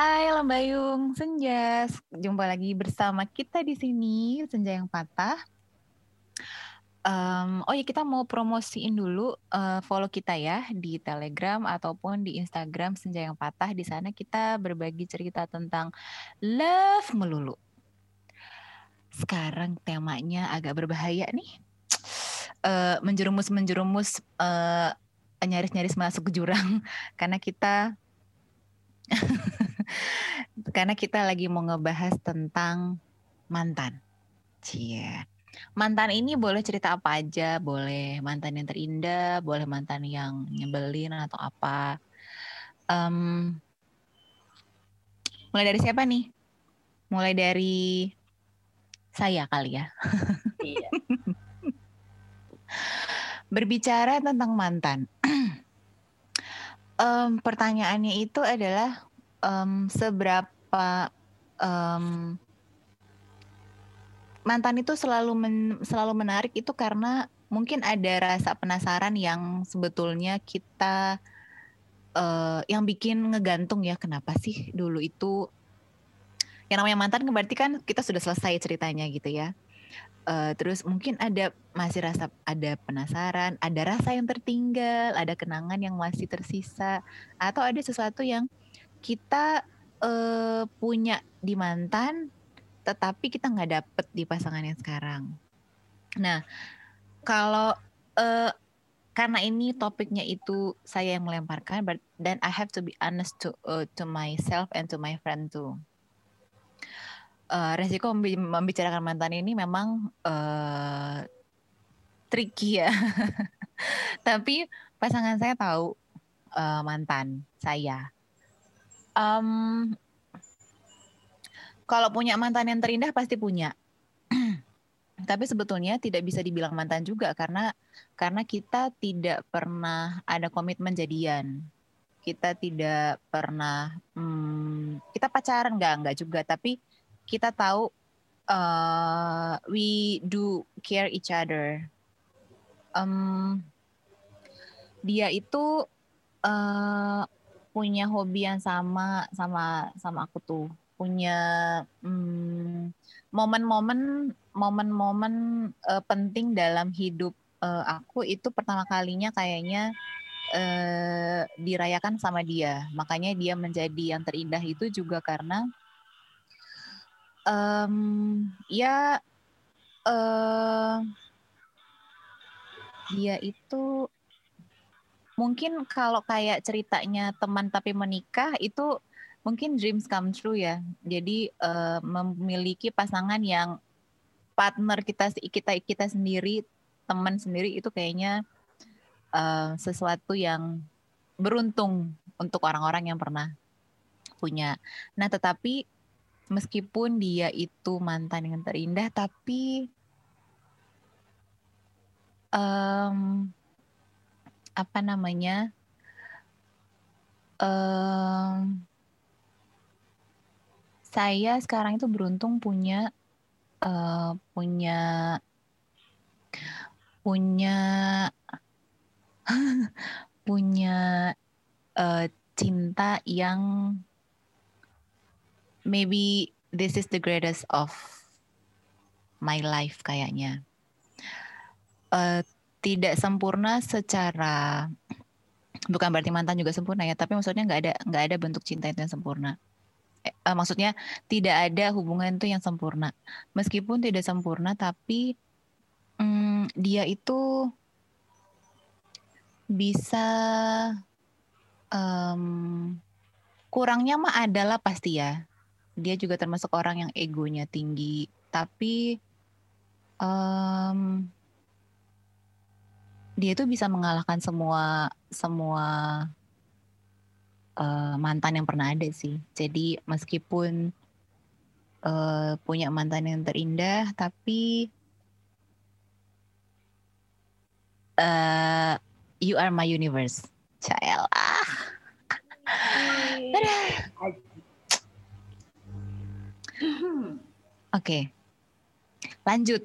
Hai Lembayung Senja, jumpa lagi bersama kita di sini Senja yang Patah. Um, oh ya kita mau promosiin dulu uh, follow kita ya di Telegram ataupun di Instagram Senja yang Patah. Di sana kita berbagi cerita tentang love melulu. Sekarang temanya agak berbahaya nih. Uh, menjerumus menjerumus uh, nyaris-nyaris masuk ke jurang karena kita karena kita lagi mau ngebahas tentang mantan. Cie. Mantan ini boleh cerita apa aja, boleh mantan yang terindah, boleh mantan yang nyebelin atau apa. Um, mulai dari siapa nih? Mulai dari saya kali ya. Iya. Berbicara tentang mantan. um, pertanyaannya itu adalah um, seberapa um, mantan itu selalu men, selalu menarik itu karena mungkin ada rasa penasaran yang sebetulnya kita uh, yang bikin ngegantung ya kenapa sih dulu itu yang namanya mantan kan berarti kan kita sudah selesai ceritanya gitu ya. Uh, terus mungkin ada masih rasa ada penasaran ada rasa yang tertinggal ada kenangan yang masih tersisa atau ada sesuatu yang kita uh, punya di mantan tetapi kita nggak dapet di pasangan yang sekarang. Nah, kalau uh, karena ini topiknya itu saya yang melemparkan, but then I have to be honest to uh, to myself and to my friend too. Uh, resiko membicarakan mantan ini memang uh, tricky ya. Tapi pasangan saya tahu uh, mantan saya. Um, kalau punya mantan yang terindah pasti punya. Tapi sebetulnya tidak bisa dibilang mantan juga karena karena kita tidak pernah ada komitmen jadian. Kita tidak pernah hmm, kita pacaran nggak nggak juga tapi kita tahu uh, we do care each other. Um, dia itu uh, punya hobi yang sama sama sama aku tuh punya momen momen-momen momen-momen uh, penting dalam hidup uh, aku itu pertama kalinya kayaknya uh, dirayakan sama dia. Makanya dia menjadi yang terindah itu juga karena um, ya uh, dia itu mungkin kalau kayak ceritanya teman tapi menikah itu mungkin dreams come true ya. Jadi uh, memiliki pasangan yang partner kita kita kita sendiri, teman sendiri itu kayaknya uh, sesuatu yang beruntung untuk orang-orang yang pernah punya. Nah, tetapi meskipun dia itu mantan yang terindah, tapi um, apa namanya? Um, saya sekarang itu beruntung punya uh, punya punya punya uh, cinta yang maybe this is the greatest of my life kayaknya. Uh, tidak sempurna secara bukan berarti mantan juga sempurna ya, tapi maksudnya nggak ada nggak ada bentuk cinta itu yang sempurna uh, maksudnya tidak ada hubungan itu yang sempurna. Meskipun tidak sempurna, tapi um, dia itu bisa um, kurangnya mah adalah pasti ya. Dia juga termasuk orang yang egonya tinggi, tapi um, dia itu bisa mengalahkan semua semua uh, mantan yang pernah ada sih. Jadi meskipun uh, punya mantan yang terindah, tapi uh, you are my universe, Cael. Ah. Oke, okay. lanjut.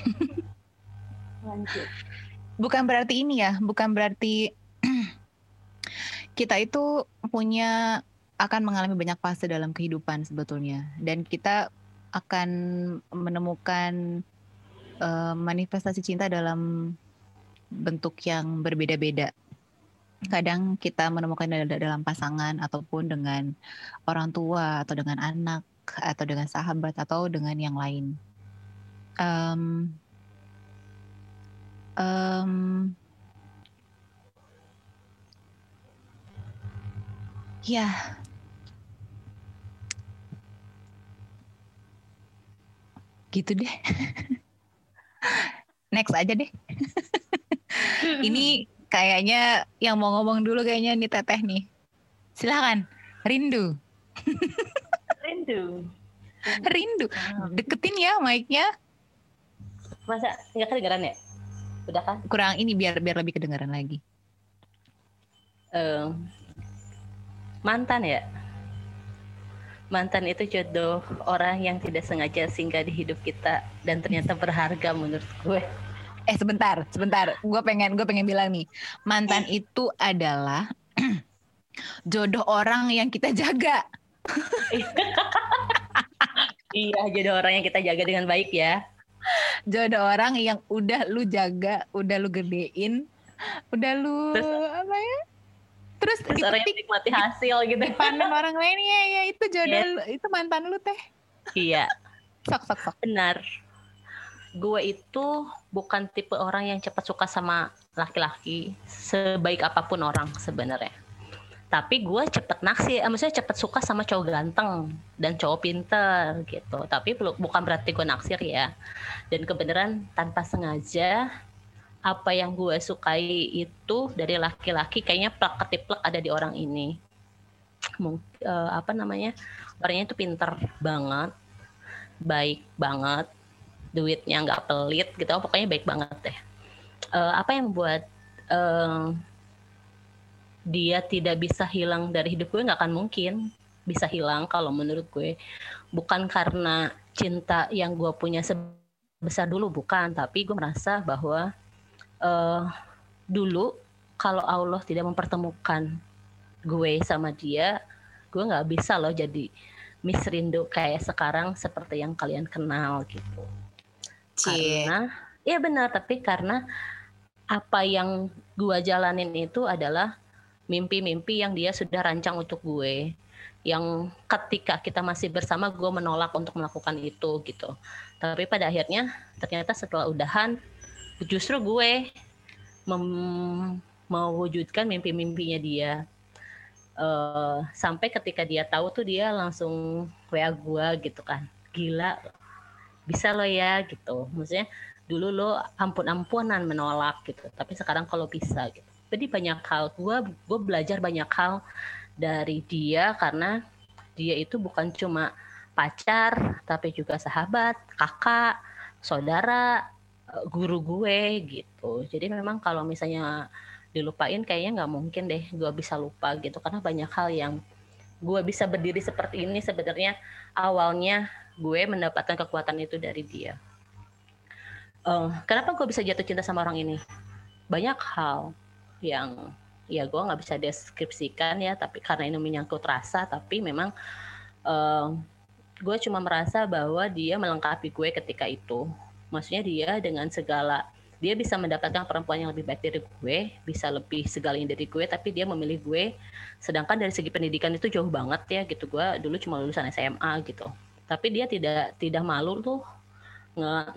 lanjut. Bukan berarti ini ya, bukan berarti kita itu punya akan mengalami banyak fase dalam kehidupan sebetulnya dan kita akan menemukan uh, manifestasi cinta dalam bentuk yang berbeda-beda. Kadang kita menemukan dalam pasangan ataupun dengan orang tua atau dengan anak atau dengan sahabat atau dengan yang lain. Um, um, ya, gitu deh. Next aja deh. Ini kayaknya yang mau ngomong dulu kayaknya nih Teteh nih. Silakan. Rindu. Rindu. Rindu. Deketin ya mic-nya. Masa nggak kedengeran ya? Udah kan? Kurang ini biar biar lebih kedengaran lagi. Um, mantan ya? Mantan itu jodoh orang yang tidak sengaja singgah di hidup kita dan ternyata berharga menurut gue. Eh sebentar, sebentar. Gue pengen gue pengen bilang nih, mantan itu adalah jodoh orang yang kita jaga. iya, jodoh orang yang kita jaga dengan baik ya. Jodoh orang yang udah lu jaga, udah lu gedein, udah lu Terus, apa ya? Terus, Terus orang yang nikmati hasil gitu. Panen orang lain ya, ya itu jodoh, yes. itu mantan lu teh. Iya. Sok, sok, sok. Benar. Gue itu bukan tipe orang yang cepat suka sama laki-laki, sebaik apa pun orang sebenarnya tapi gue cepet naksir, eh, maksudnya cepet suka sama cowok ganteng dan cowok pinter gitu. Tapi bukan berarti gue naksir ya. Dan kebenaran tanpa sengaja apa yang gue sukai itu dari laki-laki kayaknya plak ketiplek ada di orang ini. Mungkin uh, apa namanya orangnya itu pinter banget, baik banget, duitnya nggak pelit gitu. Pokoknya baik banget deh. Uh, apa yang membuat uh, dia tidak bisa hilang dari hidup gue nggak akan mungkin bisa hilang kalau menurut gue. Bukan karena cinta yang gue punya sebesar dulu bukan. Tapi gue merasa bahwa uh, dulu kalau Allah tidak mempertemukan gue sama dia gue nggak bisa loh jadi Miss Rindu kayak sekarang seperti yang kalian kenal gitu. Cie. karena ya benar tapi karena apa yang gue jalanin itu adalah mimpi-mimpi yang dia sudah rancang untuk gue yang ketika kita masih bersama gue menolak untuk melakukan itu gitu. Tapi pada akhirnya ternyata setelah udahan justru gue mem- mewujudkan mimpi-mimpinya dia. Uh, sampai ketika dia tahu tuh dia langsung wa gue gitu kan. Gila bisa lo ya gitu. Maksudnya dulu lo ampun-ampunan menolak gitu. Tapi sekarang kalau bisa gitu jadi banyak hal gue gue belajar banyak hal dari dia karena dia itu bukan cuma pacar tapi juga sahabat kakak saudara eh, guru gue gitu jadi memang kalau misalnya dilupain kayaknya nggak mungkin deh gue bisa lupa gitu karena banyak hal yang gue bisa berdiri seperti ini sebenarnya awalnya gue mendapatkan kekuatan itu dari dia. Uh, kenapa gue bisa jatuh cinta sama orang ini? Banyak hal yang ya gue nggak bisa deskripsikan ya tapi karena ini menyangkut rasa tapi memang uh, gue cuma merasa bahwa dia melengkapi gue ketika itu maksudnya dia dengan segala dia bisa mendapatkan perempuan yang lebih baik dari gue, bisa lebih segalanya dari gue, tapi dia memilih gue. Sedangkan dari segi pendidikan itu jauh banget ya gitu. Gue dulu cuma lulusan SMA gitu. Tapi dia tidak tidak malu tuh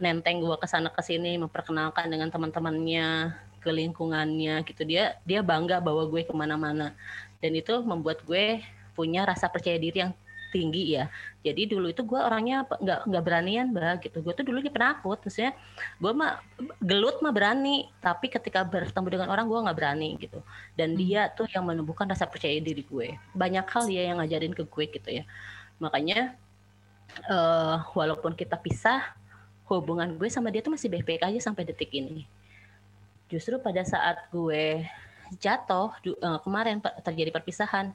nenteng gue ke sana ke sini memperkenalkan dengan teman-temannya ke lingkungannya gitu. Dia dia bangga bawa gue ke mana-mana. Dan itu membuat gue punya rasa percaya diri yang tinggi ya. Jadi dulu itu gue orangnya nggak nggak beranian mbak gitu. Gue tuh dulunya penakut. Maksudnya gue mah gelut mah berani. Tapi ketika bertemu dengan orang gue nggak berani gitu. Dan hmm. dia tuh yang menumbuhkan rasa percaya diri gue. Banyak hal dia yang ngajarin ke gue gitu ya. Makanya uh, walaupun kita pisah hubungan gue sama dia tuh masih baik-baik aja sampai detik ini justru pada saat gue jatuh uh, kemarin terjadi perpisahan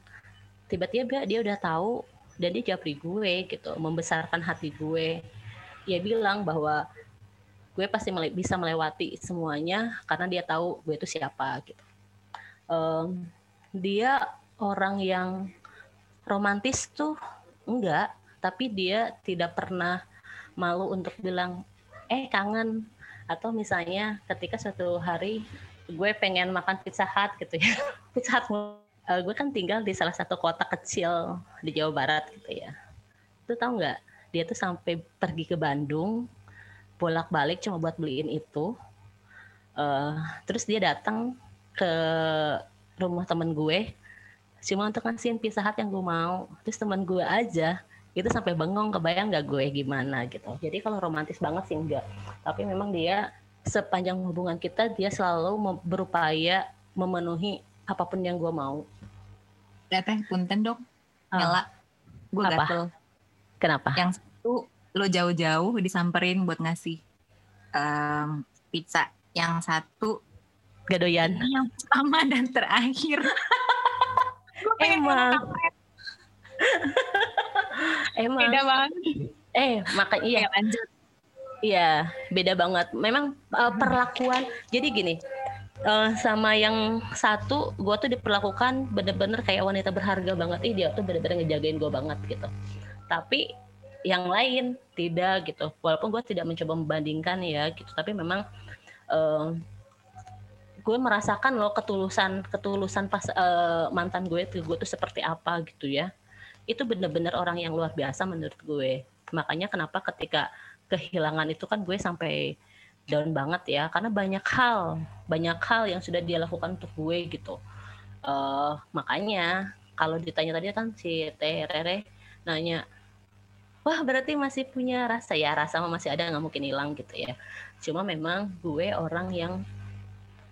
tiba-tiba dia udah tahu dan dia japri gue gitu membesarkan hati gue. Dia bilang bahwa gue pasti mele bisa melewati semuanya karena dia tahu gue itu siapa gitu. Um, dia orang yang romantis tuh enggak tapi dia tidak pernah malu untuk bilang eh kangen atau misalnya ketika suatu hari gue pengen makan pizza hut gitu ya. Pizza hut uh, gue kan tinggal di salah satu kota kecil di Jawa Barat gitu ya. Itu tahu nggak? Dia tuh sampai pergi ke Bandung bolak-balik cuma buat beliin itu. Uh, terus dia datang ke rumah temen gue cuma untuk ngasihin pizza hut yang gue mau. Terus teman gue aja itu sampai bengong kebayang gak gue gimana gitu. Jadi kalau romantis banget sih enggak tapi memang dia sepanjang hubungan kita dia selalu berupaya memenuhi apa pun yang gue mau. Ya teh punten dok ah. nyala. Gue gatel. Kenapa? Yang satu lo jauh-jauh disamperin buat ngasih um, pizza. Yang satu gadoyan. yang pertama dan terakhir. Emang emang beda banget. Eh makanya iya. Ya, lanjut. Iya beda banget. Memang uh, perlakuan jadi gini uh, sama yang satu gue tuh diperlakukan bener-bener kayak wanita berharga banget. Ih dia tuh bener-bener ngejagain gue banget gitu. Tapi yang lain tidak gitu. Walaupun gue tidak mencoba membandingkan ya gitu. Tapi memang uh, gue merasakan loh ketulusan ketulusan pas uh, mantan gue tuh gue tuh seperti apa gitu ya itu bener-bener orang yang luar biasa menurut gue. Makanya kenapa ketika kehilangan itu kan gue sampai down banget ya. Karena banyak hal banyak hal yang sudah dia lakukan untuk gue gitu. Uh, makanya kalau ditanya tadi kan si Teh Rere nanya wah berarti masih punya rasa? Ya rasa masih ada nggak mungkin hilang gitu ya. Cuma memang gue orang yang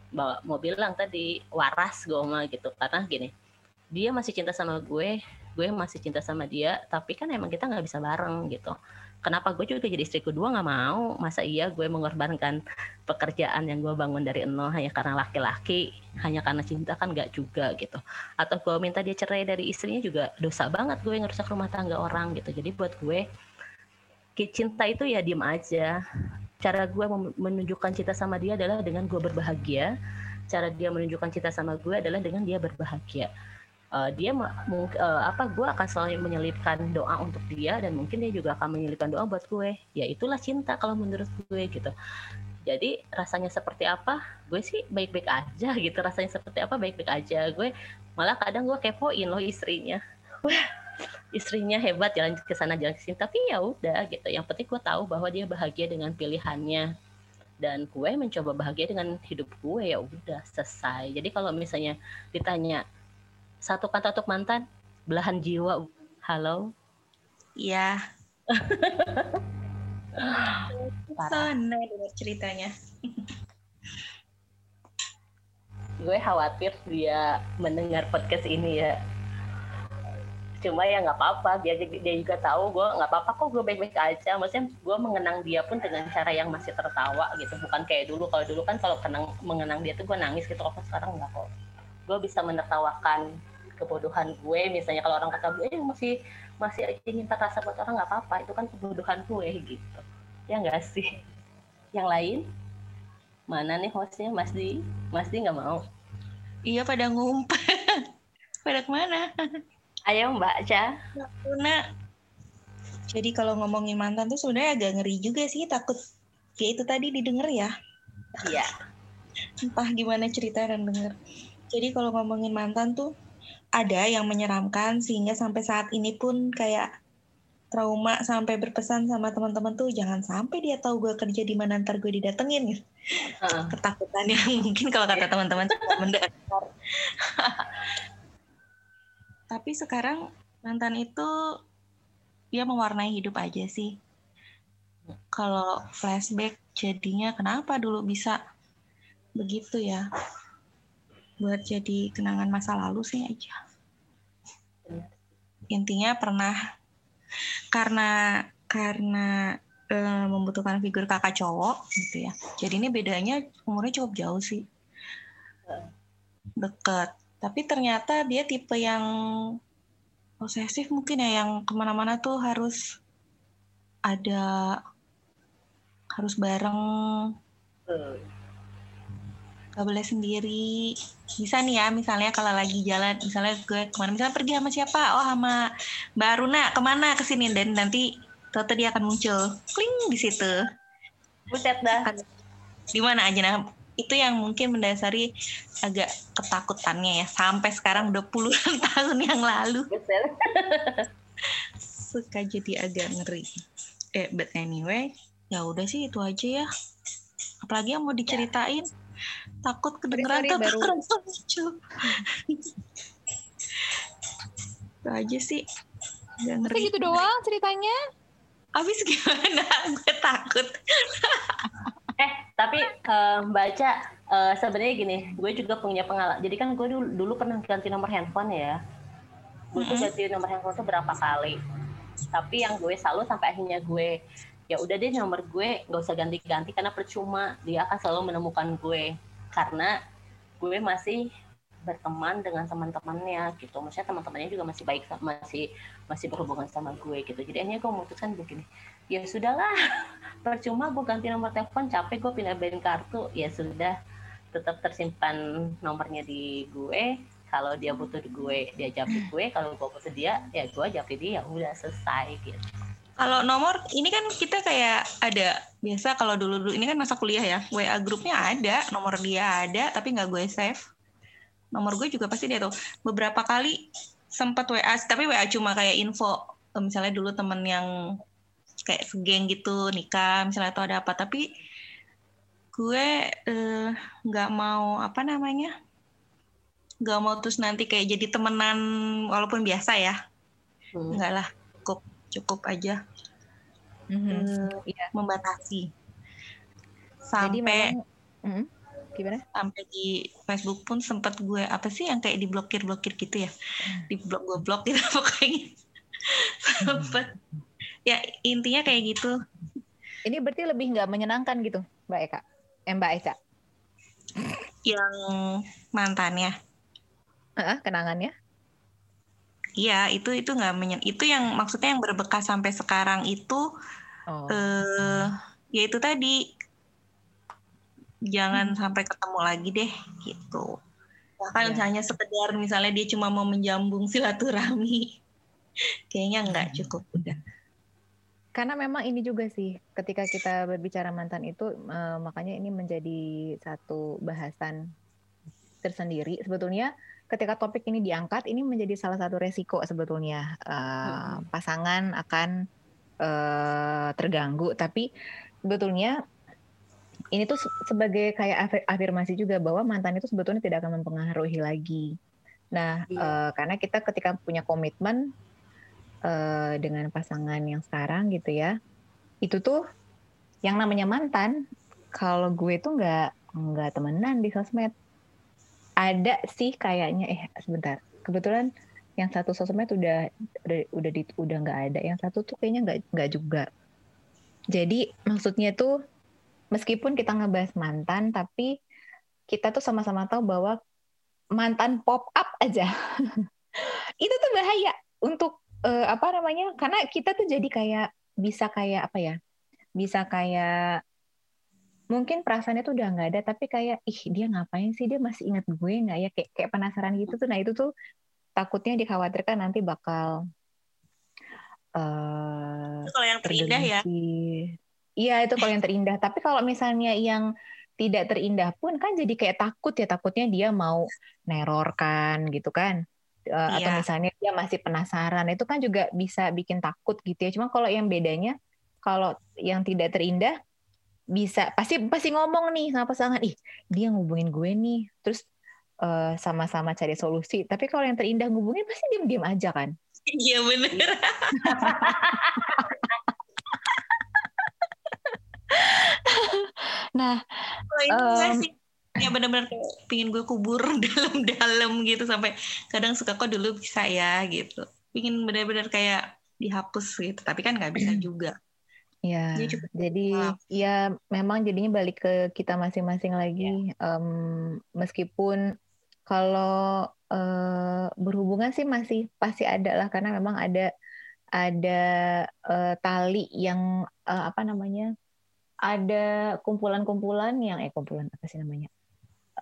bawa mau bilang tadi waras gue mah gitu. Karena gini dia masih cinta sama gue gue masih cinta sama dia tapi kan emang kita nggak bisa bareng gitu. Kenapa gue juga jadi istri kedua nggak mau? Masa iya gue mengorbankan pekerjaan yang gue bangun dari nol hanya karena laki-laki hanya karena cinta kan nggak juga gitu. Atau gue minta dia cerai dari istrinya juga dosa banget gue ngerusak rumah tangga orang gitu. Jadi buat gue cinta itu ya diem aja. Cara gue menunjukkan cinta sama dia adalah dengan gue berbahagia. Cara dia menunjukkan cinta sama gue adalah dengan dia berbahagia uh, dia uh, apa gue akan selalu menyelipkan doa untuk dia dan mungkin dia juga akan menyelipkan doa buat gue. Ya itulah cinta kalau menurut gue gitu. Jadi rasanya seperti apa? Gue sih baik-baik aja gitu. Rasanya seperti apa? Baik-baik aja. Gue malah kadang gue kepoin loh istrinya. Istrinya hebat jalan ke sana jalan ke sini. Tapi ya udah gitu. Yang penting gue tahu bahwa dia bahagia dengan pilihannya. Dan gue mencoba bahagia dengan hidup gue ya udah selesai. Jadi kalau misalnya ditanya satu kata untuk mantan belahan jiwa halo? Iya. Sana dengar ceritanya? Gue khawatir dia mendengar podcast ini ya. Cuma ya nggak apa-apa dia dia juga tahu gue nggak apa-apa kok gue baik-baik aja. Maksudnya gue mengenang dia pun dengan cara yang masih tertawa gitu. Bukan kayak dulu. Kalau dulu kan kalau kenang mengenang dia tuh gue nangis gitu. Kok sekarang nggak kok. Gue bisa menertawakan kebodohan gue misalnya kalau orang kata gue eh, masih masih minta rasa buat orang nggak apa-apa. Itu kan kebodohan gue gitu. Ya enggak sih? Yang lain? Mana nih hostnya? Mas Di? Mas Di nggak mau? Iya pada ngumpet. Pada ke mana? Ayo Mbak Ca. Nah, jadi kalau ngomongin mantan tuh sebenarnya agak ngeri juga sih, takut kayak itu tadi didengar ya. Iya. Entah gimana cerita dan denger. Jadi kalau ngomongin mantan tuh ada yang menyeramkan sehingga sampai saat ini pun kayak trauma sampai berpesan sama teman-teman tuh jangan sampai dia tahu gue kerja di mana ntar gue didatengin gitu. Uh. Ketakutan yang mungkin kalau kata teman-teman mendengar. tapi sekarang mantan itu dia mewarnai hidup aja sih kalau flashback jadinya kenapa dulu bisa begitu ya buat jadi kenangan masa lalu sih aja. Intinya pernah karena karena e, membutuhkan figur kakak cowok gitu ya. Jadi ini bedanya umurnya cukup jauh sih. Deket. Tapi ternyata dia tipe yang posesif mungkin ya yang ke mana-mana tuh harus ada harus bareng gak boleh sendiri. Bisa nih ya misalnya kalau lagi jalan misalnya gue ke mana misalnya pergi sama siapa? Oh sama Mbak Aruna ke mana? Ke sini dan nanti Toto dia akan muncul. Kling di situ. Buset dah. Di mana aja. Nah itu yang mungkin mendasari agak ketakutannya ya. Sampai sekarang udah puluhan tahun yang lalu. Suka jadi agak ngeri. Eh but anyway ya udah sih itu aja ya. Apalagi yang mau diceritain takut kedengeran sorry, baru- lucu. Itu aja sih. Gak Udah ngeri. gitu doang ceritanya. abis gimana? Gue takut. Eh tapi eh, baca eh, sebenarnya gini gue juga punya pengalaman jadi kan gue dulu, dulu pernah ganti nomor handphone ya. Gue ganti nomor handphone tuh berapa kali. Tapi yang gue selalu sampai akhirnya gue ya udah deh nomor gue nggak usah ganti-ganti karena percuma. Dia akan selalu menemukan gue karena gue masih berteman dengan teman-temannya gitu. Maksudnya teman-temannya juga masih baik masih masih berhubungan sama gue gitu. Jadi akhirnya gue memutuskan begini ya sudahlah percuma gue ganti nomor telepon capek gue pindah bank kartu. Ya sudah tetap tersimpan nomornya di gue. Kalau dia butuh di gue dia japri gue. Kalau gue butuh dia ya gue japri dia. Udah selesai gitu Kalau nomor ini kan kita kayak ada biasa kalau dulu dulu ini kan masa kuliah ya WA grupnya ada nomor dia ada tapi nggak gue save. Nomor gue juga pasti dia tuh. Beberapa kali sempat WA tapi WA cuma kayak info Eh, misalnya dulu temen yang kayak segeng gitu nikah misalnya atau ada apa. Tapi gue eh, nggak mau apa namanya nggak mau terus nanti kayak jadi temenan walaupun biasa ya. Hmm. enggak lah cukup cukup aja Mhm. eh, Iya. membatasi Jadi sampai memang Mhm. gimana? sampai di Facebook pun sempat gue apa sih yang kayak diblokir blokir gitu ya di blok gue blok gitu pokoknya sempat ya intinya kayak gitu Ini berarti lebih nggak menyenangkan gitu, Mbak Eka? Eh, Mbak Eca? yang mantannya Heeh, kenangannya? Iya itu itu nggak menyen itu yang maksudnya yang berbekas sampai sekarang itu Oh. eh ya itu tadi jangan sampai ketemu lagi deh gitu bahkan Ya. misalnya sekedar misalnya dia cuma mau menjambung silaturahmi kayaknya nggak cukup udah Karena memang ini juga sih, ketika kita berbicara mantan itu, eh, makanya ini menjadi satu bahasan tersendiri. Sebetulnya, ketika topik ini diangkat, ini menjadi salah satu resiko sebetulnya Eh, pasangan akan eh, terganggu. Tapi sebetulnya ini tuh se- sebagai kayak afir- afirmasi juga bahwa mantan itu sebetulnya tidak akan mempengaruhi lagi. Nah, Iya. eh, karena kita ketika punya komitmen eh, dengan pasangan yang sekarang gitu ya, itu tuh yang namanya mantan. Kalau gue tuh nggak nggak temenan di sosmed. Ada sih kayaknya eh sebentar. Kebetulan yang satu sosmed udah udah udah di, udah nggak ada. Yang satu tuh kayaknya nggak nggak juga. Jadi maksudnya tuh meskipun kita ngebahas mantan, tapi kita tuh sama-sama tahu bahwa mantan pop up aja itu tuh bahaya untuk eh, apa namanya? Karena kita tuh jadi kayak bisa kayak apa ya? Bisa kayak mungkin perasaannya tuh udah nggak ada, tapi kayak ih dia ngapain sih? Dia masih ingat gue nggak ya? Kayak kayak penasaran gitu tuh. Nah itu tuh takutnya dikhawatirkan nanti bakal eh Itu kalau yang terindah ya. Iya itu kalau yang terindah. Tapi kalau misalnya yang tidak terindah pun kan jadi kayak takut ya takutnya dia mau nerorkan gitu kan. Atau Iya. misalnya dia masih penasaran itu kan juga bisa bikin takut gitu ya. Cuma kalau yang bedanya kalau yang tidak terindah bisa pasti pasti ngomong nih sama pasangan, ih dia ngubungin gue nih, terus eh, sama-sama cari solusi. Tapi kalau yang terindah ngubungin pasti diem-diem aja kan. iya bener Nah, kalau ini Em. sih ya bener-bener kayak pingin gue kubur dalam-dalam gitu sampai kadang suka kok dulu bisa ya gitu pingin bener-bener kayak dihapus gitu tapi kan nggak bisa juga Ya, jadi Maaf. ya memang jadinya balik ke kita masing-masing lagi. Em, meskipun kalau eh, berhubungan sih masih pasti ada lah karena memang ada ada eh, tali yang eh, apa namanya? Ada kumpulan-kumpulan yang eh kumpulan apa sih namanya?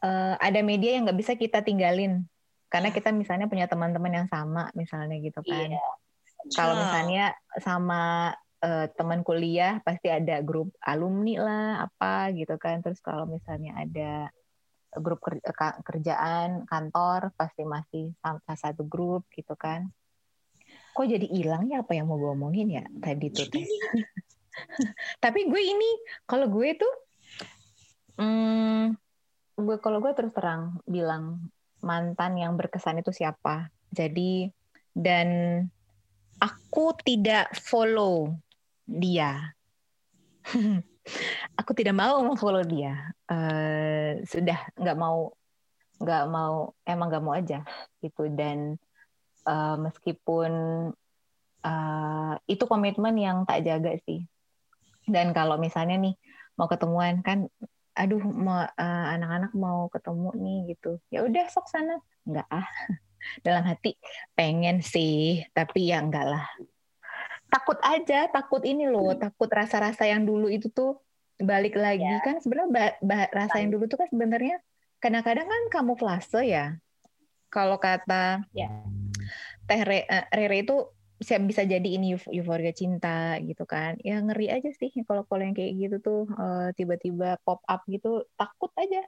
uh, ada media yang nggak bisa kita tinggalin karena kita misalnya punya teman-teman yang sama misalnya gitu kan. Iya. Kalau misalnya sama uh, teman kuliah pasti ada grup alumni lah apa gitu kan. Terus kalau misalnya ada grup kerjaan kantor pasti masih sama satu grup gitu kan. Kok jadi hilang ya apa yang mau gue omongin ya tadi tuh. Tapi gue ini kalau gue tuh hmm, gue kalau gue terus terang bilang mantan yang berkesan itu siapa. Jadi dan aku tidak follow dia. aku tidak mau follow dia. Uh, sudah nggak mau nggak mau emang nggak mau aja gitu dan uh, meskipun uh, itu komitmen yang tak jaga sih. Dan kalau misalnya nih mau ketemuan kan aduh mau uh, anak-anak mau ketemu nih gitu ya udah sok sana nggak ah dalam hati pengen sih tapi ya enggak lah takut aja takut ini loh takut rasa-rasa yang dulu itu tuh balik lagi. Ya. kan sebenarnya rasa yang dulu tuh kan sebenarnya kadang-kadang kan kamu kamuflase ya. Kalau kata ya. teh eh, Rere itu bisa bisa jadi ini euforia cinta gitu kan. Ya ngeri aja sih kalau kalau yang kayak gitu tuh uh, tiba-tiba pop up gitu takut aja.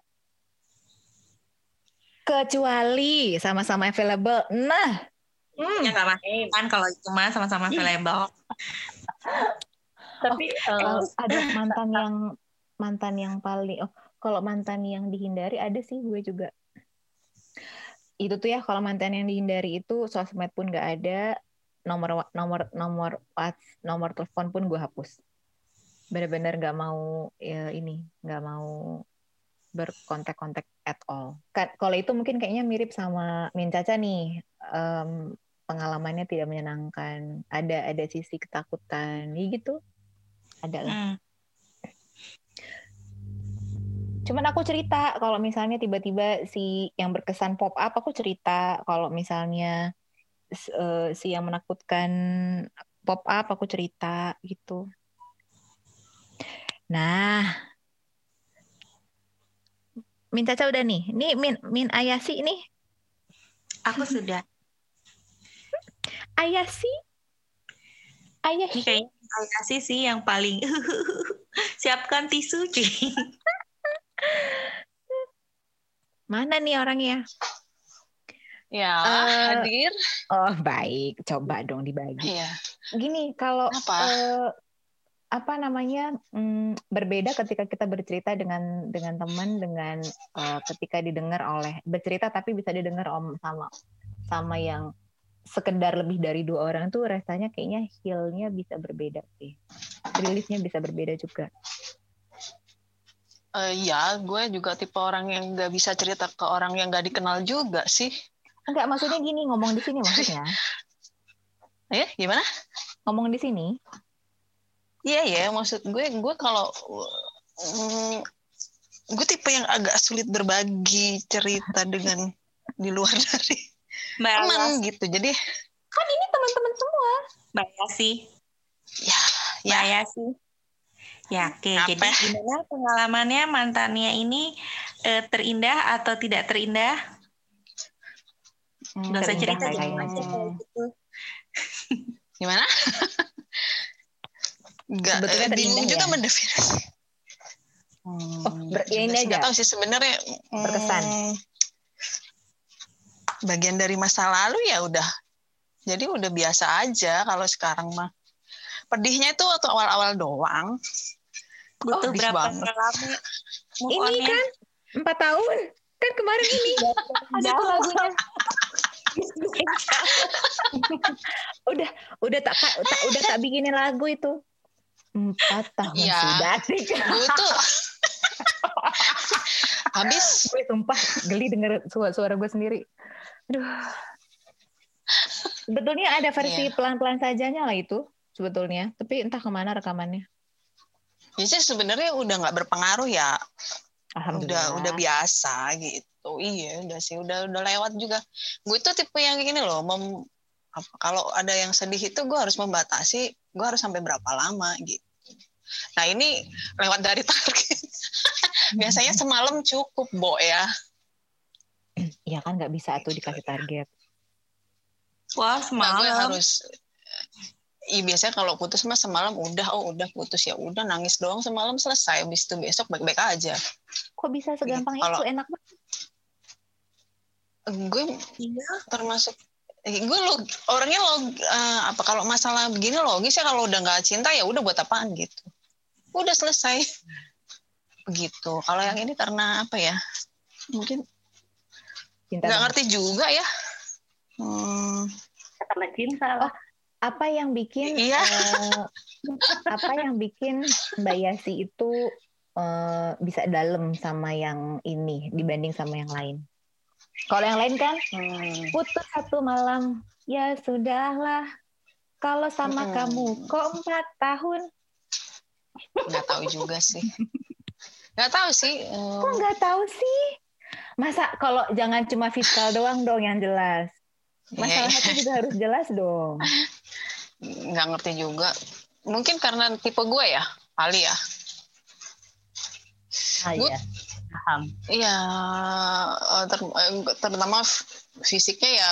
Kecuali sama-sama available. Nah hmm. ya nggak kan kalau cuma sama-sama available. Tapi oh, uh, ada mantan yang mantan yang paling oh kalau mantan yang dihindari ada sih gue juga. Itu tuh ya kalau mantan yang dihindari itu sosmed pun nggak ada nomor nomor nomor nomor telepon pun gue hapus. Benar-benar nggak mau ya ini nggak mau berkontak-kontak at all. Kalau itu mungkin kayaknya mirip sama Min Caca nih, um, pengalamannya tidak menyenangkan, ada ada sisi ketakutan, gitu, ada lah. Hmm. Cuman aku cerita kalau misalnya tiba-tiba si yang berkesan pop up, aku cerita kalau misalnya uh, si yang menakutkan pop up aku cerita gitu. Nah, Min Caca udah nih. Nih Min Min Ayasi nih. Aku sudah. Ayasi? Ayasi. Kayaknya Ayasi sih yang paling siapkan tisu, cuy. Mana nih orangnya? Ya, uh, hadir. Oh, baik. Coba dong dibagi. Iya. Gini, kalau apa? Uh, apa namanya um, berbeda ketika kita bercerita dengan dengan teman dengan uh, ketika didengar oleh bercerita tapi bisa didengar om sama sama yang sekedar lebih dari dua orang tuh rasanya kayaknya healnya bisa berbeda sih rilisnya bisa berbeda juga uh, ya gue juga tipe orang yang nggak bisa cerita ke orang yang nggak dikenal juga sih Enggak, maksudnya gini, ngomong di sini maksudnya. Eh, gimana? Ngomong di sini. Iya, ya, maksud gue gue kalau mm, gue tipe yang agak sulit berbagi cerita dengan di luar dari teman gitu. Jadi kan ini teman-teman semua. Mbak sih. Ya, ya. ya sih. Ya, oke. Okay. Jadi gimana pengalamannya mantannya ini eh, terindah atau tidak terindah? Hmm, Gak usah cerita gimana? Gimana? Gak, Sebetulnya bingung juga ya? mendefinisi. Hmm, oh, ber, ya ini aja. tahu sih sebenarnya berkesan. Hmm, bagian dari masa lalu ya udah. Jadi udah biasa aja kalau sekarang mah. Pedihnya itu waktu awal-awal doang. Butuh oh, berapa lama? Ini kan empat tahun. Kan kemarin ini. Ada lagunya udah udah tak, tak udah tak bikinin lagu itu empat tahun ya, sudah sih gue tuh habis gue sumpah geli denger suara suara gue sendiri aduh. Sebetulnya ada versi yeah. pelan-pelan sajanya lah itu sebetulnya. Tapi entah ke mana rekamannya. Ya sih sebenarnya udah nggak berpengaruh ya. Udah udah biasa gitu. Iya udah sih. Udah udah lewat juga. Gue tuh tipe yang gini loh mem, apa, kalau ada yang sedih itu gue harus membatasi gue harus sampai berapa lama gitu. Nah ini lewat dari target. Biasanya semalam cukup bo ya Iya kan nggak bisa tuh dikasih target. Wah, Nah, semalam. gue harus Iya biasanya kalau putus mah semalam udah oh udah putus ya udah nangis doang semalam selesai habis itu besok baik-baik aja Kok bisa segampang Kalau- itu? Enak banget. gue Iya. termasuk eh, gue lo orangnya lo eh, apa kalau masalah begini logis ya kalau udah nggak cinta ya udah buat apaan gitu udah selesai begitu kalau yang ini karena apa ya mungkin Cinta nggak ngerti juga ya hmm, Karena cinta lah. Apa yang bikin Iya. eh, apa yang bikin Mbak Yasi itu eh, bisa dalam sama yang ini dibanding sama yang lain? Kalau yang lain kan hmm, putus satu malam, ya sudahlah. Kalau sama Mm-mm. kamu kok empat tahun? nggak tahu juga sih nggak tahu sih eh, Kok nggak tahu sih? Masa kalau jangan cuma fiskal doang dong yang jelas. Masalah iya, hati juga harus jelas dong. nggak ngerti juga mungkin karena tipe gue ya kali ya Ah, Gue- iya. Paham. Iya, eh, ter- eh, terutama fisiknya ya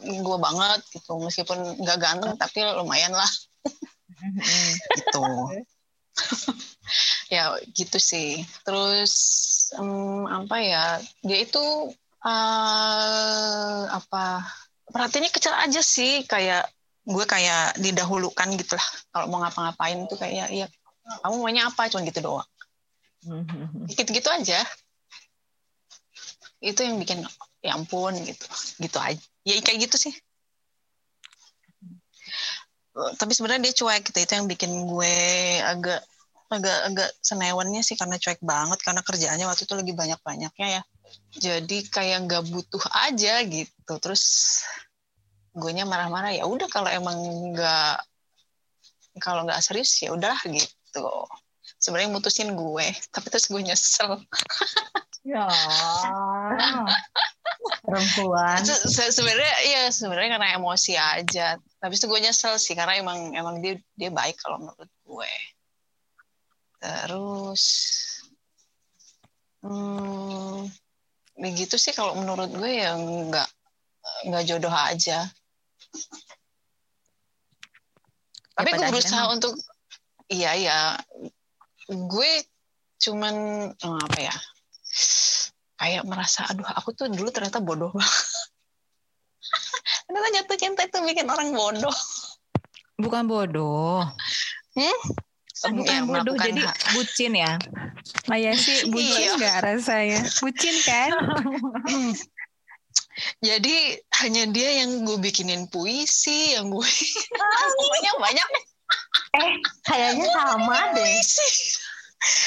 gue banget gitu. Meskipun nggak ganteng tapi lumayan lah gitu. ya gitu sih. Terus em, apa ya? Dia itu eh, apa? Perhatiannya kecil aja sih. Kayak gue kayak didahulukan gitu lah. Kalau mau ngapa-ngapain tuh kayak ya kamu maunya apa? Cuman gitu doang gitu-gitu aja itu yang bikin ya ampun gitu gitu aja ya kayak gitu sih tapi sebenarnya dia cuek gitu itu yang bikin gue agak agak agak senewannya sih karena cuek banget karena kerjaannya waktu itu lagi banyak banyaknya ya. Jadi kayak nggak butuh aja gitu. Terus gue marah-marah ya udah kalau emang nggak kalau nggak serius ya udah gitu. Sebenarnya mutusin gue tapi terus gue nyesel. Ya. Perempuan. Se- se- sebenarnya iya sebenarnya karena emosi aja. Tapi itu gue nyesel sih karena emang emang dia dia baik kalau menurut gue terus hmm, begitu sih kalau menurut gue ya nggak nggak jodoh aja. Tapi Ya, gue pada berusaha akhirnya untuk iya iya. Gue cuman eh, apa ya kayak merasa aduh aku tuh dulu ternyata bodoh banget. Ternyata jatuh cinta itu bikin orang bodoh. Bukan bodoh. hmm? Bukan Ya, bodoh, melakukan jadi ha- bucin ya. Maya sih bucin Iya. nggak rasanya? Bucin kan? jadi hanya dia yang gue bikinin puisi yang gue pokoknya banyak Eh, kayaknya sama deh.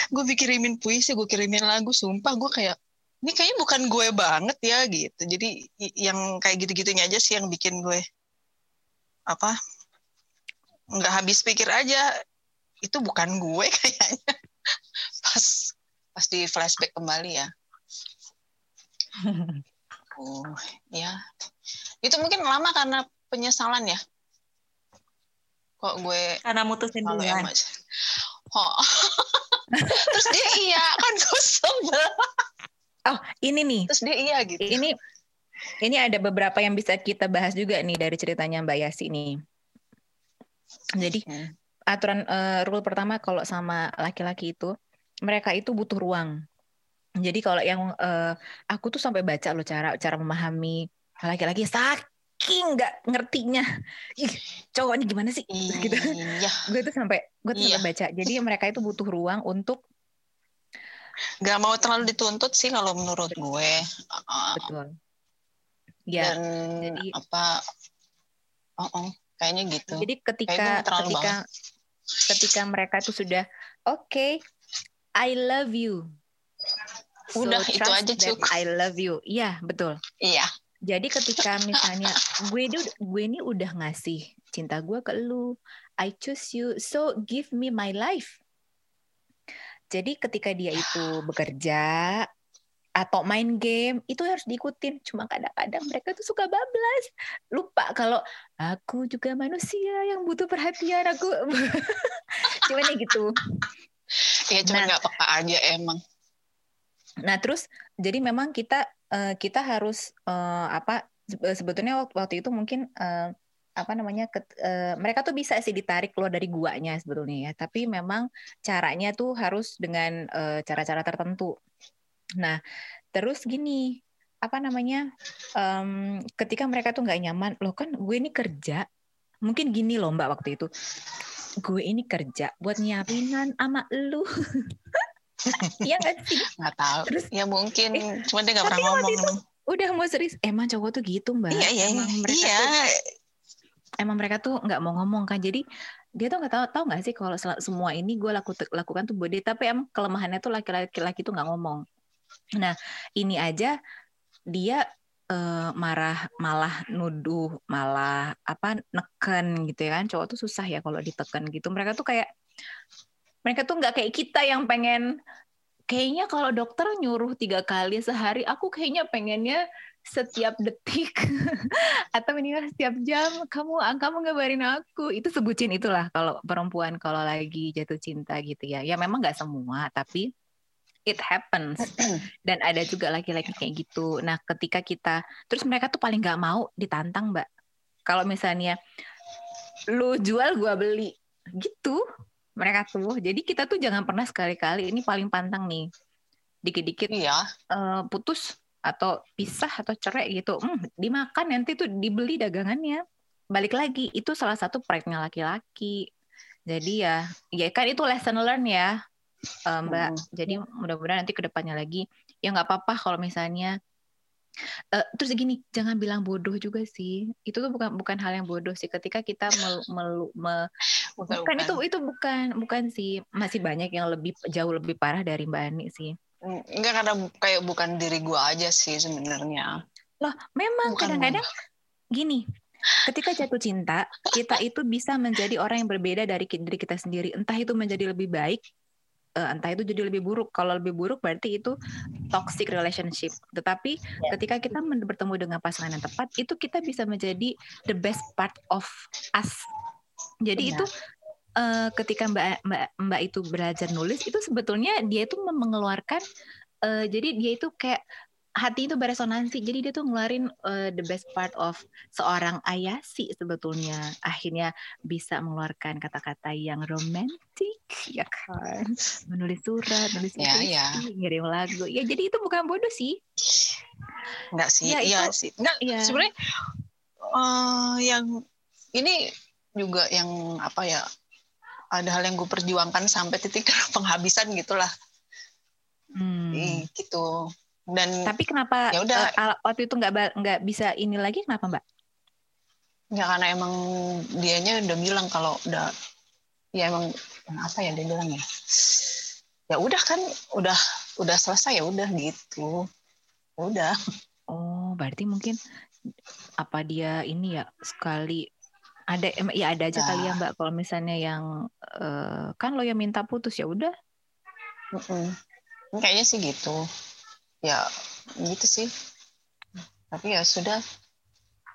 gue kirimin puisi gue kirimin lagu sumpah gue kayak ini kayaknya bukan gue banget ya gitu jadi yang kayak gitu-gitunya aja sih yang bikin gue apa nggak habis pikir aja itu bukan gue kayaknya pas pas di flashback kembali ya oh ya itu mungkin lama karena penyesalan ya kok gue Karena mutusin duluan. oh. terus dia iya kan gue sebel Oh, ini nih. terus dia iya gitu Ini ini ada beberapa yang bisa kita bahas juga nih dari ceritanya Mbak Yasi nih. Jadi Hmm. Aturan eh, rule pertama kalau sama laki-laki itu mereka itu butuh ruang. Jadi kalau yang eh, aku tuh sampai baca loh cara cara memahami laki-laki saking nggak ngertinya. Ih, cowoknya gimana sih? Terus gitu. iya Gue tuh sampai gue tuh Iya. sampai baca. Jadi mereka itu butuh ruang untuk nggak mau terlalu dituntut sih kalau menurut gue Uh, betul. Ya, dan jadi- apa oh, oh, kayaknya gitu Jadi ketika gue terlalu ketika mereka itu sudah oke, I love you. Udah, itu aja, cukup. I love you. Iya betul. iya Jadi ketika misalnya gue ini gue ini udah ngasih cinta gue ke lu, I choose you, so give me my life. Jadi ketika dia itu bekerja atau main game itu harus diikutin. Cuma kadang-kadang mereka tuh suka bablas, lupa kalau aku juga manusia yang butuh perhatian aku. Cuman ya gitu. iya cuma Nah. nggak peka aja emang Nah terus jadi memang kita uh, kita harus uh, apa sebetulnya waktu, itu mungkin uh, apa namanya ke, uh, mereka tuh bisa sih ditarik keluar dari guanya sebetulnya ya tapi memang caranya tuh harus dengan cara-cara uh, tertentu nah terus gini apa namanya um, ketika mereka tuh nggak nyaman loh kan gue ini kerja mungkin gini loh mbak waktu itu gue ini kerja buat nyiapinan ama lu Iya gak sih? Gak tahu. Terus ya mungkin, eh, cuma dia gak pernah ngomong. Itu udah mau serius. Emang cowok tuh gitu mbak. Iya iya emang mereka iya. Tuh, emang mereka tuh nggak mau ngomong kan. Jadi dia tuh nggak tahu tahu nggak sih kalau semua ini gue laku, lakukan tuh dia. Tapi emang kelemahannya tuh laki-laki laki tuh nggak ngomong. Nah ini aja. Dia uh, marah malah nuduh malah apa neken gitu ya kan. Cowok tuh susah ya kalau ditekan gitu. Mereka tuh kayak mereka tuh nggak kayak kita yang pengen kayaknya kalau dokter nyuruh tiga kali sehari aku kayaknya pengennya setiap detik atau minimal setiap jam kamu kamu ngabarin aku. Itu sebutin itulah kalau perempuan kalau lagi jatuh cinta gitu ya. Ya memang nggak semua tapi it happens dan ada juga laki-laki kayak gitu nah ketika kita terus mereka tuh paling nggak mau ditantang mbak kalau misalnya lu jual gua beli gitu mereka tuh. Jadi kita tuh jangan pernah sekali-kali ini paling pantang nih. Dikit-dikit iya. uh, putus atau pisah atau cerai gitu. Hmm, dimakan nanti tuh dibeli dagangannya. Balik lagi itu salah satu proyeknya laki-laki. Jadi ya, ya kan itu lesson learn ya, uh, Mbak. Hmm. Jadi mudah-mudahan nanti ke depannya lagi ya nggak apa-apa kalau misalnya Uh, terus gini, jangan bilang bodoh juga sih. Itu tuh bukan bukan hal yang bodoh sih. Ketika kita mel, mel, me, bukan, bukan itu itu bukan bukan sih. Masih banyak yang lebih jauh lebih parah dari Mbak Ani sih. Enggak karena kayak bukan diri gua aja sih sebenarnya. Loh, memang kadang-kadang gini. Ketika jatuh cinta, kita itu bisa menjadi orang yang berbeda dari diri kita sendiri. Entah itu menjadi lebih baik uh, entah itu jadi lebih buruk. Kalau lebih buruk berarti itu toxic relationship. Tetapi yeah. ketika kita bertemu dengan pasangan yang tepat, itu kita bisa menjadi the best part of us. Jadi yeah. itu uh, ketika Mbak Mbak Mbak itu belajar nulis itu sebetulnya dia itu mengeluarkan uh, jadi dia itu kayak hati itu beresonansi. Jadi dia tuh ngeluarin uh, the best part of seorang Ayasi sebetulnya. Akhirnya bisa mengeluarkan kata-kata yang romantis, ya kan? Menulis surat, nulis ya, ya. ngirim lagu. Ya jadi itu bukan bodoh sih. Enggak sih, ya, iya itu, sih. Enggak, ya. sebenarnya uh, yang ini juga yang apa ya? Ada hal yang gue perjuangkan sampai titik penghabisan gitulah. Hmm. gitu dan tapi kenapa ya udah uh, waktu itu nggak nggak bisa ini lagi kenapa mbak ya karena emang dianya udah bilang kalau udah ya emang apa ya dia bilang ya ya udah kan udah udah selesai ya udah gitu udah oh berarti mungkin apa dia ini ya sekali ada ya ada aja nah. kali ya nah. mbak kalau misalnya yang uh, kan lo yang minta putus ya udah mm -mm. kayaknya sih gitu ya gitu sih. Tapi ya sudah.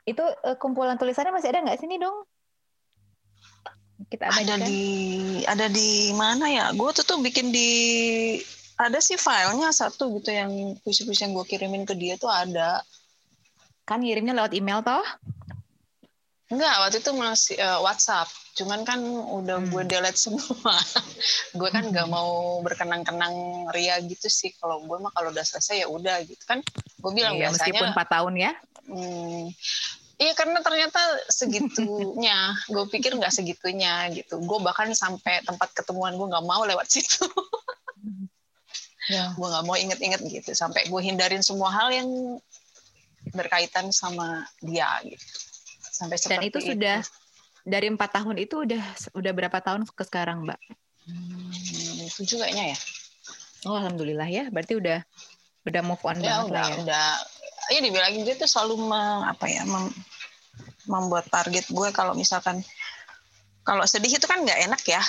Itu uh, kumpulan tulisannya masih ada nggak sini dong? Kita ada di ada di mana ya? Gue tuh tuh bikin di ada sih filenya satu gitu yang puisi-puisi yang gue kirimin ke dia tuh ada. Kan ngirimnya lewat email toh Enggak, waktu itu masih uh, WhatsApp. Cuman kan udah hmm. gue delete semua. gue kan nggak mau berkenang-kenang ria gitu sih. Kalau gue mah kalau udah selesai ya udah gitu kan. Gue bilang iya, biasanya. Meskipun 4 tahun ya. Hmm, iya karena ternyata segitunya. gue pikir nggak segitunya gitu. Gue bahkan sampai tempat ketemuan gue nggak mau lewat situ. ya. Gue nggak mau inget-inget gitu. Sampai gue hindarin semua hal yang berkaitan sama dia gitu sampai seperti Dan itu, itu sudah dari empat tahun itu udah udah berapa tahun ke sekarang, Mbak? Hmm, tujuh kayaknya ya. Oh, alhamdulillah ya. Berarti udah udah move on ya, banget udah, lah ya. Udah. Ya dibilangin dia tuh selalu mem, apa ya mem, membuat target gue kalau misalkan kalau sedih itu kan nggak enak ya.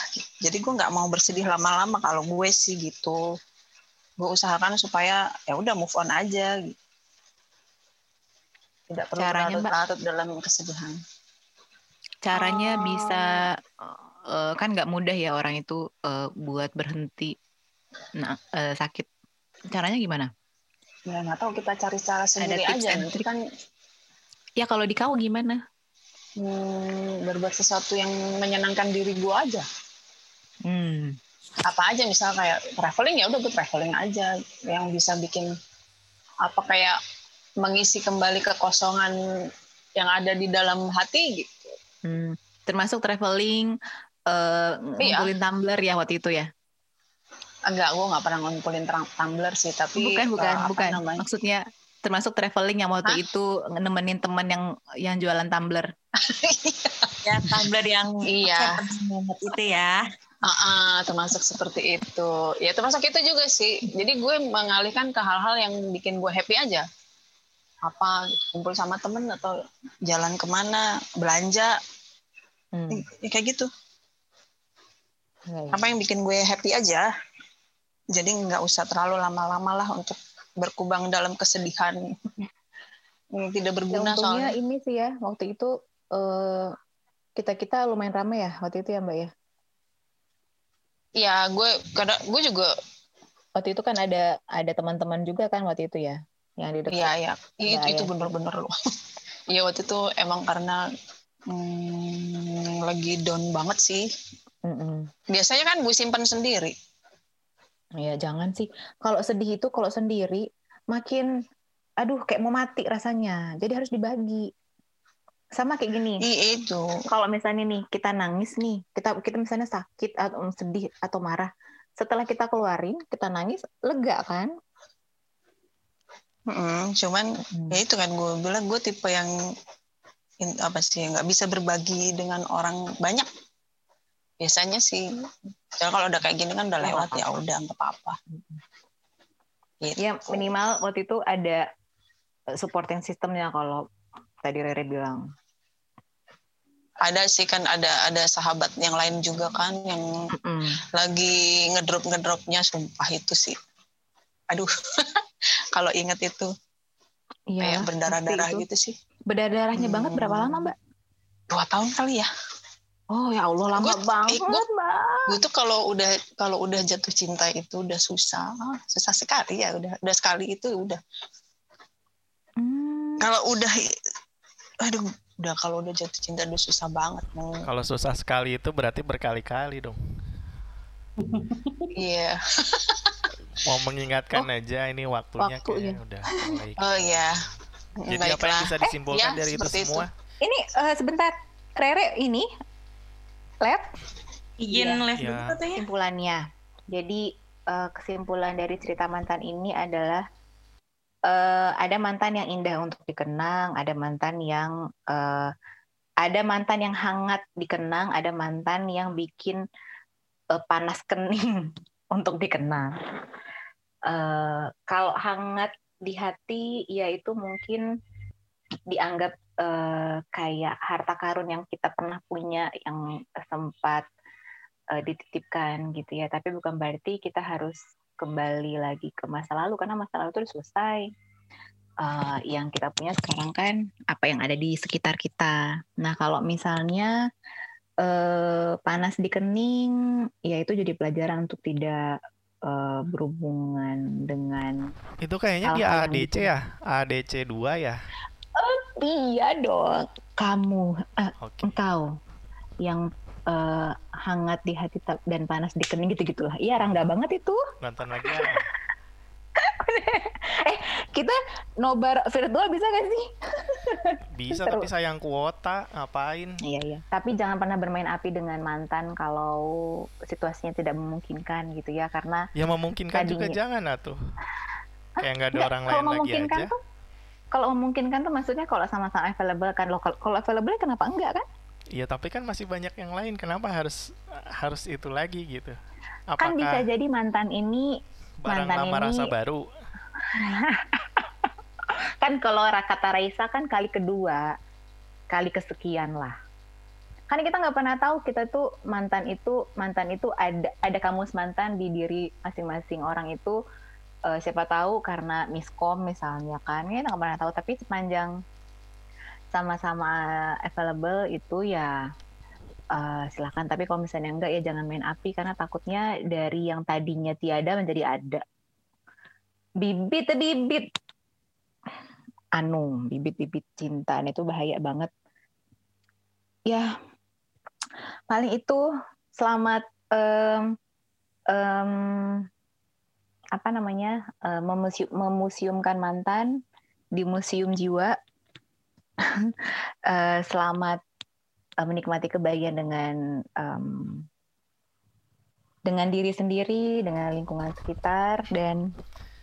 Jadi gue nggak mau bersedih lama-lama kalau gue sih gitu. Gue usahakan supaya ya udah move on aja gitu tidak perlu caranya larut dalam kesedihan caranya oh. bisa uh, kan nggak mudah ya orang itu uh, buat berhenti nah uh, sakit caranya gimana? Ya nggak tahu kita cari cara sendiri aja. and Itu trick? kan Ya kalau di kau gimana? hmm, berbuat sesuatu yang menyenangkan diri gua aja. Hmm. Apa aja misal kayak traveling ya udah gue traveling aja yang bisa bikin apa kayak mengisi kembali kekosongan yang ada di dalam hati gitu. Hmm. Termasuk traveling eh Iya. ngumpulin tumbler ya waktu itu ya? Enggak, gue nggak pernah ngumpulin tumbler sih, tapi bukan, bukan, eh, bukan. namanya? Maksudnya termasuk traveling yang waktu Hah? itu nemenin teman yang yang jualan tumbler. Ya, tumbler yang Iya. banget itu ya. Ah, ah, termasuk seperti itu. Ya termasuk itu juga sih. Jadi gue mengalihkan ke hal-hal yang bikin gue happy aja. Apa kumpul sama temen atau jalan ke mana, belanja, Hmm. ya kayak gitu. Iya. Apa yang bikin gue happy aja. Jadi nggak usah terlalu lama-lama lah untuk berkubang dalam kesedihan tidak Ya, berguna untungnya soalnya. ini sih ya waktu itu eh, kita kita lumayan ramai ya waktu itu ya mbak ya. Iya, gue kadang gue juga Waktu itu kan ada ada teman-teman juga kan waktu itu ya yang di dekat. Iya, iya. Iya, Itu, itu iya. bener-bener loh. Iya, waktu itu emang karena hmm, lagi down banget sih. Mm-mm. Biasanya kan gue simpan sendiri. Ya jangan sih. Kalau sedih itu kalau sendiri makin aduh kayak mau mati rasanya. Jadi harus dibagi. Sama kayak gini. Iya itu. Kalau misalnya nih kita nangis nih, kita kita misalnya sakit atau sedih atau marah, setelah kita keluarin, kita nangis lega kan? Mm-mm, cuman Hmm. ya itu kan gue bilang gue tipe yang in- apa sih nggak bisa berbagi dengan orang banyak. Biasanya sih. Soalnya kalau udah kayak gini kan udah lewat ya udah nggak apa-apa. Gitu. Ya minimal waktu itu ada eh, supporting systemnya kalau tadi Rere bilang. Ada sih kan ada ada sahabat yang lain juga kan yang Mm-mm. lagi ngedrop ngedropnya sumpah itu sih. Aduh. kalau inget itu Iya. kayak berdarah-darah gitu sih. Berdarah-darahnya banget berapa Hmm. lama, Mbak? Dua tahun kali ya. Oh ya Allah lama Gue- banget, eh, gue- Mbak. Gue tuh kalau udah kalau udah jatuh cinta itu udah susah, susah sekali ya udah udah sekali itu udah. Hmm. Kalau udah aduh udah kalau udah jatuh cinta udah susah banget. Kalau susah sekali itu berarti berkali-kali dong. Iya. Mau mengingatkan aja ini waktunya waktunya. udah mulai. Oh iya. Jadi apa yang Baiklah. bisa disimpulkan ya, dari itu seperti itu. semua? Ini eh, sebentar, Rere ini lab Izin Iya. dulu katanya. kesimpulannya. Jadi eh, kesimpulan dari cerita mantan ini adalah eh, ada mantan yang indah untuk dikenang, ada mantan yang eh, ada mantan yang hangat dikenang, ada mantan yang bikin eh, panas kening untuk dikenang. Eh, kalau hangat di hati, ya itu mungkin dianggap eh, kayak harta karun yang kita pernah punya yang sempat eh, dititipkan gitu ya. Tapi bukan berarti kita harus kembali lagi ke masa lalu karena masa lalu itu selesai. Eh, yang kita punya sekarang kan apa yang ada di sekitar kita. Nah kalau misalnya eh, panas di kening, ya itu jadi pelajaran untuk tidak eh, berhubungan dengan Itu kayaknya di ADC gitu. ya, ADC 2 ya. dia dong kamu eh, Oke. engkau yang eh, hangat di hati dan panas di kening gitu gitulah iya rangga banget itu Nonton lagi ya. kita nobar virtual bisa gak sih Bisa Seru. tapi sayang kuota, ngapain? iya iya tapi jangan pernah bermain api dengan mantan kalau situasinya tidak memungkinkan gitu ya karena Ya memungkinkan juga Tadinya. jangan atuh. Kayak nggak ada orang lain lagi memungkinkan aja. tuh kalau memungkinkan tuh maksudnya kalau sama-sama available kan lo kalau available kenapa enggak kan Iya, tapi kan masih banyak yang lain. Kenapa harus harus itu lagi gitu? kan bisa Apakah jadi mantan ini barang mantan lama ini- rasa baru? kan kalau kata Raisa kan kali kedua. Kali kesekian lah. Kan kita nggak pernah tahu kita tuh mantan itu mantan itu ada ada kamus mantan di diri masing-masing orang itu. Eh, siapa tahu karena miskom misalnya kan kita nggak pernah tahu. Tapi sepanjang sama-sama available itu ya eh, silakan. Tapi kalau misalnya enggak ya jangan main api karena takutnya dari yang tadinya tiada menjadi ada. Bibit bibit. Anu bibit-bibit cinta. Itu bahaya banget. Ya paling itu selamat um, um, apa namanya uh, memuseum, memuseumkan mantan di museum jiwa. Uh, selamat uh, menikmati kebahagiaan dengan um, dengan diri sendiri dengan lingkungan sekitar dan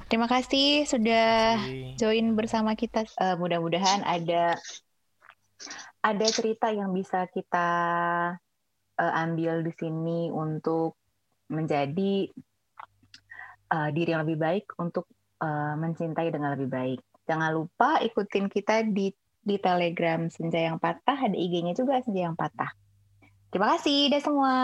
Terima kasih sudah join bersama kita. Uh, mudah-mudahan ada ada cerita yang bisa kita uh, ambil di sini untuk menjadi uh, diri yang lebih baik untuk uh, mencintai dengan lebih baik. Jangan lupa ikutin kita di di Telegram Senja yang Patah, ada IG-nya juga Senja yang Patah. Terima kasih, deh semua.